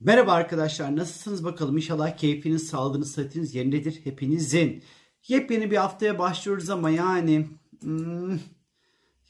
Merhaba arkadaşlar nasılsınız bakalım inşallah keyfiniz, sağlığınız, sıhhatiniz yerindedir hepinizin. Yepyeni bir haftaya başlıyoruz ama yani hmm,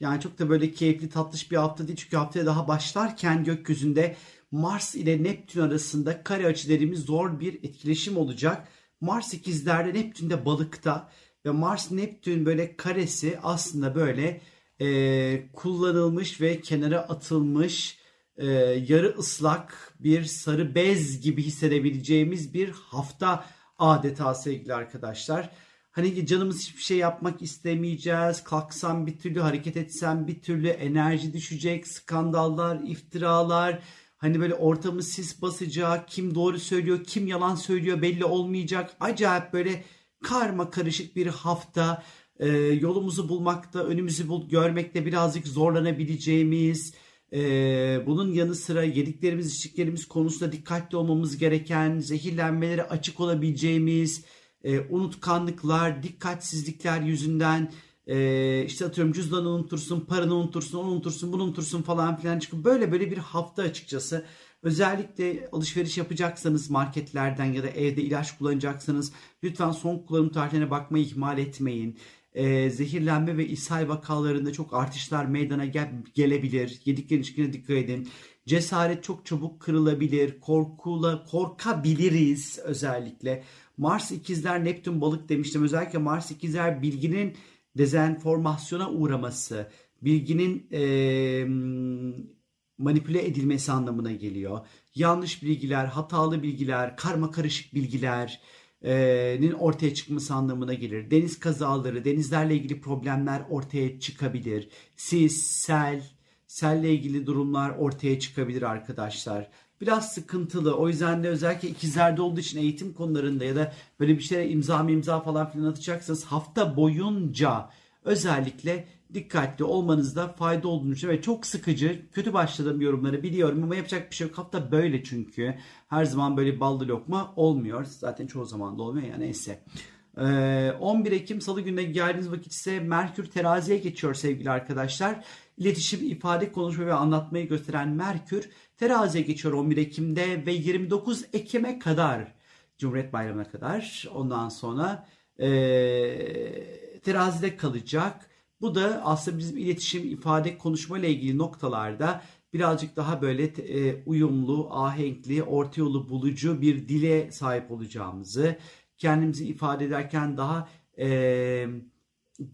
yani çok da böyle keyifli tatlış bir hafta değil çünkü haftaya daha başlarken gökyüzünde Mars ile Neptün arasında kare açı dediğimiz zor bir etkileşim olacak. Mars ikizlerde Neptün balıkta ve Mars Neptün böyle karesi aslında böyle e, kullanılmış ve kenara atılmış e, yarı ıslak bir sarı bez gibi hissedebileceğimiz bir hafta adeta sevgili arkadaşlar. Hani canımız hiçbir şey yapmak istemeyeceğiz. Kalksam bir türlü, hareket etsem bir türlü enerji düşecek. Skandallar, iftiralar. Hani böyle ortamı sis basacak. Kim doğru söylüyor, kim yalan söylüyor belli olmayacak. Acayip böyle karma karışık bir hafta. Ee, yolumuzu bulmakta, önümüzü bul görmekte birazcık zorlanabileceğimiz ee, bunun yanı sıra yediklerimiz, içtiklerimiz konusunda dikkatli olmamız gereken, zehirlenmelere açık olabileceğimiz, e, unutkanlıklar, dikkatsizlikler yüzünden e, işte atıyorum cüzdanı unutursun, paranı unutursun, onu unutursun, bunu unutursun falan filan çıkıp böyle böyle bir hafta açıkçası. Özellikle alışveriş yapacaksanız marketlerden ya da evde ilaç kullanacaksanız lütfen son kullanım tarihine bakmayı ihmal etmeyin e, zehirlenme ve ishal vakalarında çok artışlar meydana gel gelebilir. Yediklerin içkine dikkat edin. Cesaret çok çabuk kırılabilir. Korkula korkabiliriz özellikle. Mars ikizler Neptün balık demiştim. Özellikle Mars ikizler bilginin dezenformasyona uğraması, bilginin e, manipüle edilmesi anlamına geliyor. Yanlış bilgiler, hatalı bilgiler, karma karışık bilgiler, nin ortaya çıkması anlamına gelir. Deniz kazaları, denizlerle ilgili problemler ortaya çıkabilir. Sis, sel, selle ilgili durumlar ortaya çıkabilir arkadaşlar. Biraz sıkıntılı. O yüzden de özellikle ikizlerde olduğu için eğitim konularında ya da böyle bir şeye imza imza falan filan atacaksanız hafta boyunca özellikle dikkatli olmanızda fayda olduğunu düşünüyorum. Ve çok sıkıcı, kötü başladığım yorumları biliyorum ama yapacak bir şey yok. Hafta böyle çünkü. Her zaman böyle ballı lokma olmuyor. Zaten çoğu zaman da olmuyor ya neyse. 11 ee, Ekim Salı gününe geldiğiniz vakit ise Merkür teraziye geçiyor sevgili arkadaşlar. İletişim, ifade, konuşma ve anlatmayı gösteren Merkür teraziye geçiyor 11 Ekim'de ve 29 Ekim'e kadar Cumhuriyet Bayramı'na kadar ondan sonra e, terazide kalacak. Bu da aslında bizim iletişim, ifade, konuşma ile ilgili noktalarda birazcık daha böyle e, uyumlu, ahenkli, orta yolu bulucu bir dile sahip olacağımızı, kendimizi ifade ederken daha e,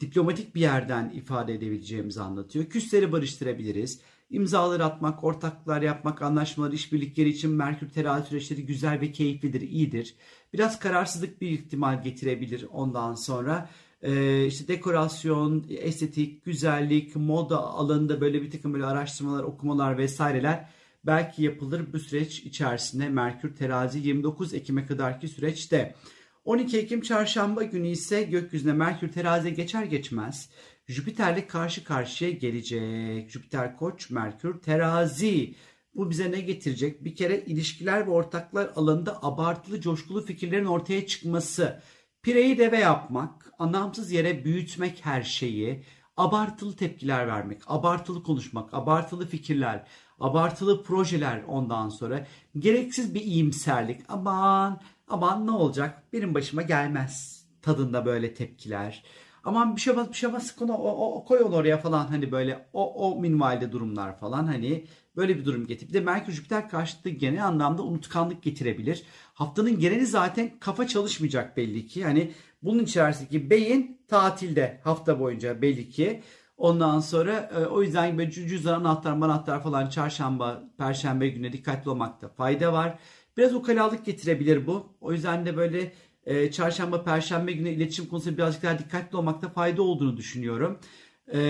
diplomatik bir yerden ifade edebileceğimizi anlatıyor. Küsleri barıştırabiliriz. İmzaları atmak, ortaklar yapmak, anlaşmalar, işbirlikleri için Merkür terazi süreçleri güzel ve keyiflidir, iyidir. Biraz kararsızlık bir ihtimal getirebilir ondan sonra e, işte dekorasyon, estetik, güzellik, moda alanında böyle bir takım böyle araştırmalar, okumalar vesaireler belki yapılır bu süreç içerisinde Merkür terazi 29 Ekim'e kadarki süreçte. 12 Ekim çarşamba günü ise gökyüzüne Merkür teraziye geçer geçmez Jüpiter'le karşı karşıya gelecek. Jüpiter koç, Merkür terazi. Bu bize ne getirecek? Bir kere ilişkiler ve ortaklar alanında abartılı coşkulu fikirlerin ortaya çıkması. Pireyi deve yapmak, anlamsız yere büyütmek her şeyi, abartılı tepkiler vermek, abartılı konuşmak, abartılı fikirler, abartılı projeler ondan sonra gereksiz bir iyimserlik. Aman aman ne olacak benim başıma gelmez tadında böyle tepkiler. Aman bir şey olmaz bir şey olmaz onu, o, o, koy onu oraya falan hani böyle o, o minvalde durumlar falan hani böyle bir durum getirip bir de Merkür Jüpiter karşıtlığı genel anlamda unutkanlık getirebilir. Haftanın geneli zaten kafa çalışmayacak belli ki. Hani bunun içerisindeki beyin tatilde hafta boyunca belli ki. Ondan sonra e, o yüzden böyle cüzdan anahtar manahtar falan çarşamba, perşembe günü dikkatli olmakta fayda var. Biraz ukalalık getirebilir bu. O yüzden de böyle e, çarşamba, perşembe günü iletişim konusunda birazcık daha dikkatli olmakta fayda olduğunu düşünüyorum. E,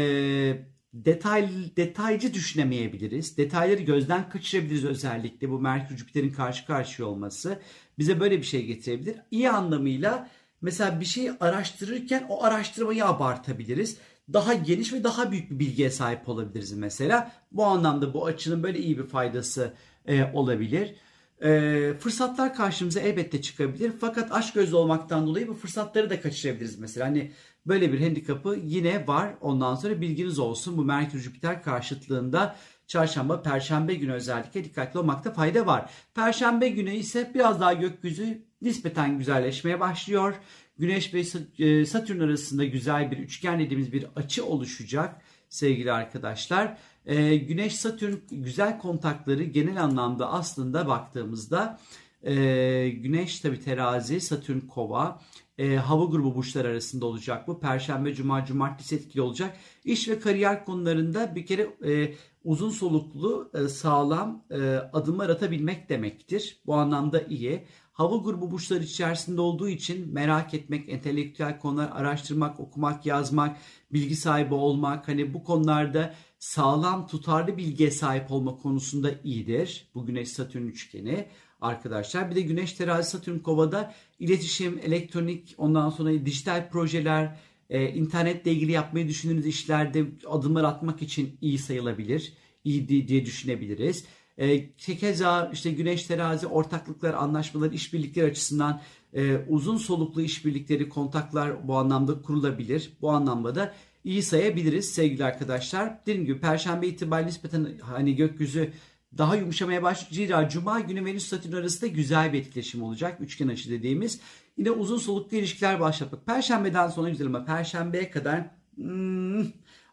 detay detaycı düşünemeyebiliriz. Detayları gözden kaçırabiliriz özellikle bu Merkür Jüpiter'in karşı karşıya olması bize böyle bir şey getirebilir. İyi anlamıyla mesela bir şeyi araştırırken o araştırmayı abartabiliriz. Daha geniş ve daha büyük bir bilgiye sahip olabiliriz mesela. Bu anlamda bu açının böyle iyi bir faydası e, olabilir. E, fırsatlar karşımıza elbette çıkabilir. Fakat aşk gözlü olmaktan dolayı bu fırsatları da kaçırabiliriz mesela. Hani böyle bir handikapı yine var. Ondan sonra bilginiz olsun bu Merkür Jüpiter karşıtlığında çarşamba, perşembe günü özellikle dikkatli olmakta fayda var. Perşembe günü ise biraz daha gökyüzü nispeten güzelleşmeye başlıyor. Güneş ve e, Satürn arasında güzel bir üçgen dediğimiz bir açı oluşacak sevgili arkadaşlar. E, Güneş Satürn güzel kontakları genel anlamda aslında baktığımızda e, Güneş tabi terazi, Satürn kova, e, hava grubu burçlar arasında olacak bu. Perşembe, cuma, cumartesi etkili olacak. İş ve kariyer konularında bir kere e, uzun soluklu, e, sağlam e, adımlar atabilmek demektir. Bu anlamda iyi. Hava grubu burçlar içerisinde olduğu için merak etmek, entelektüel konular araştırmak, okumak, yazmak, bilgi sahibi olmak, hani bu konularda sağlam, tutarlı bilgiye sahip olma konusunda iyidir. Bu Güneş Satürn üçgeni arkadaşlar. Bir de Güneş Terazi Satürn Kova'da iletişim, elektronik, ondan sonra dijital projeler, e, internetle ilgili yapmayı düşündüğünüz işlerde adımlar atmak için iyi sayılabilir. İyi diye düşünebiliriz. E, keza işte Güneş Terazi ortaklıklar, anlaşmalar, işbirlikleri açısından e, uzun soluklu işbirlikleri, kontaklar bu anlamda kurulabilir. Bu anlamda da iyi sayabiliriz sevgili arkadaşlar. Dediğim gibi Perşembe itibariyle nispeten hani gökyüzü daha yumuşamaya başlayacak. Cuma günü Venüs Satürn arasında güzel bir etkileşim olacak. Üçgen açı dediğimiz. Yine uzun soluklu ilişkiler başlatmak. Perşembeden sonra güzel ama Perşembeye kadar hmm,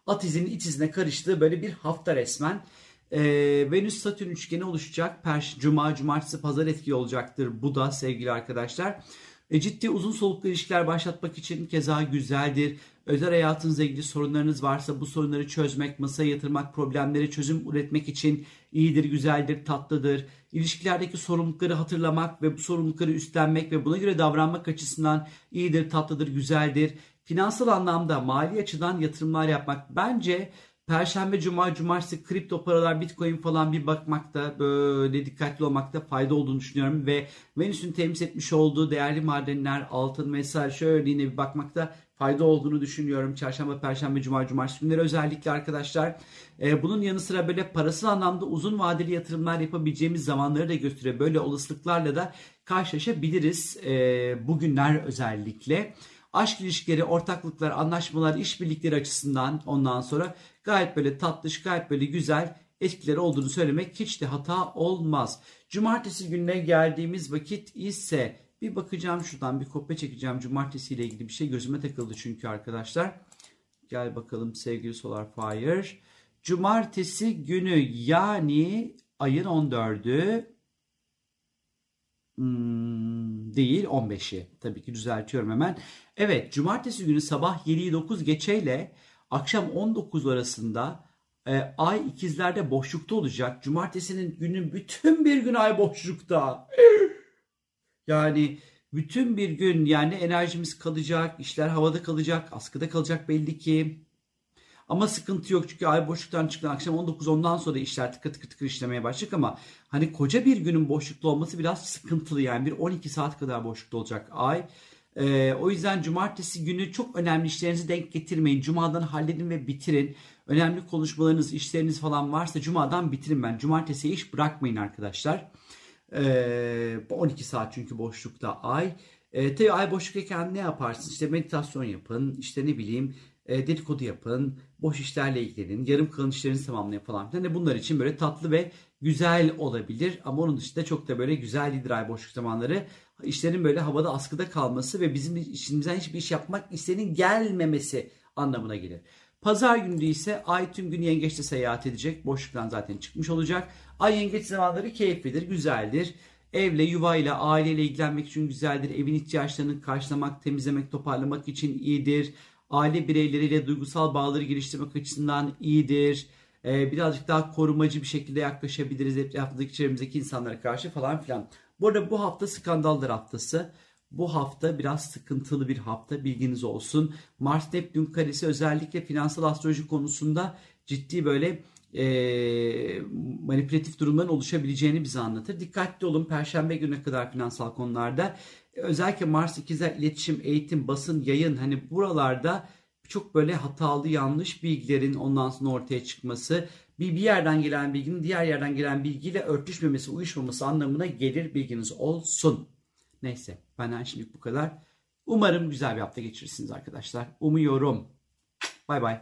at izinin iç izine karıştığı böyle bir hafta resmen. Ee, Venüs Satürn üçgeni oluşacak. Perş, Cuma, Cumartesi, Pazar etkili olacaktır. Bu da sevgili arkadaşlar. E, ciddi uzun soluklu ilişkiler başlatmak için keza güzeldir. Özel hayatınızla ilgili sorunlarınız varsa bu sorunları çözmek, masaya yatırmak, problemlere çözüm üretmek için iyidir, güzeldir, tatlıdır. İlişkilerdeki sorumlulukları hatırlamak ve bu sorumlulukları üstlenmek ve buna göre davranmak açısından iyidir, tatlıdır, güzeldir. Finansal anlamda mali açıdan yatırımlar yapmak bence Perşembe, Cuma, Cumartesi kripto paralar, Bitcoin falan bir bakmakta böyle dikkatli olmakta fayda olduğunu düşünüyorum ve Venüs'ün temsil etmiş olduğu değerli madenler, altın vesaire şöyle yine bir bakmakta fayda olduğunu düşünüyorum. Çarşamba, Perşembe, Cuma, Cumartesi günleri özellikle arkadaşlar. Ee, bunun yanı sıra böyle parasal anlamda uzun vadeli yatırımlar yapabileceğimiz zamanları da gösteriyor. Böyle olasılıklarla da karşılaşabiliriz e, bugünler özellikle. Aşk ilişkileri, ortaklıklar, anlaşmalar, işbirlikleri açısından ondan sonra gayet böyle tatlış, gayet böyle güzel etkileri olduğunu söylemek hiç de hata olmaz. Cumartesi gününe geldiğimiz vakit ise bir bakacağım şuradan bir kopya çekeceğim. Cumartesi ile ilgili bir şey gözüme takıldı çünkü arkadaşlar. Gel bakalım sevgili Solar Fire. Cumartesi günü yani ayın 14'ü hmm, değil 15'i. Tabii ki düzeltiyorum hemen. Evet cumartesi günü sabah 7'yi 9 geçeyle akşam 19 arasında e, ay ikizlerde boşlukta olacak. Cumartesinin günün bütün bir gün ay boşlukta. Yani bütün bir gün yani enerjimiz kalacak, işler havada kalacak, askıda kalacak belli ki. Ama sıkıntı yok çünkü ay boşluktan çıkan akşam 19 ondan sonra işler tıkır tıkır tıkır işlemeye başlayacak ama hani koca bir günün boşlukta olması biraz sıkıntılı yani bir 12 saat kadar boşlukta olacak ay. Ee, o yüzden cumartesi günü çok önemli işlerinizi denk getirmeyin. Cumadan halledin ve bitirin. Önemli konuşmalarınız, işleriniz falan varsa cumadan bitirin ben. Cumartesi iş bırakmayın arkadaşlar. Ee, 12 saat çünkü boşlukta ay. Ee, tabii ay boşluktayken ne yaparsınız? İşte meditasyon yapın, işte ne bileyim e, dedikodu yapın, boş işlerle ilgilenin, yarım kalan işlerinizi tamamlayın falan filan. Yani bunlar için böyle tatlı ve güzel olabilir. Ama onun dışında çok da böyle güzel ay boşluk zamanları. İşlerin böyle havada askıda kalması ve bizim işimizden hiçbir iş yapmak isteğinin gelmemesi anlamına gelir. Pazar günü ise ay tüm gün yengeçte seyahat edecek. Boşluktan zaten çıkmış olacak. Ay yengeç zamanları keyiflidir, güzeldir. Evle, yuvayla, aileyle ilgilenmek için güzeldir. Evin ihtiyaçlarını karşılamak, temizlemek, toparlamak için iyidir. Aile bireyleriyle duygusal bağları geliştirmek açısından iyidir. Ee, birazcık daha korumacı bir şekilde yaklaşabiliriz etrafındaki çevremizdeki insanlara karşı falan filan. Bu arada bu hafta skandallar haftası. Bu hafta biraz sıkıntılı bir hafta bilginiz olsun. Mars Neptün karesi özellikle finansal astroloji konusunda ciddi böyle e, manipülatif durumların oluşabileceğini bize anlatır. Dikkatli olun Perşembe gününe kadar finansal konularda. Özellikle Mars ikizler iletişim, eğitim, basın, yayın hani buralarda çok böyle hatalı yanlış bilgilerin ondan sonra ortaya çıkması bir, bir yerden gelen bilginin diğer yerden gelen bilgiyle örtüşmemesi, uyuşmaması anlamına gelir bilginiz olsun. Neyse benden şimdi bu kadar. Umarım güzel bir hafta geçirirsiniz arkadaşlar. Umuyorum. Bay bay.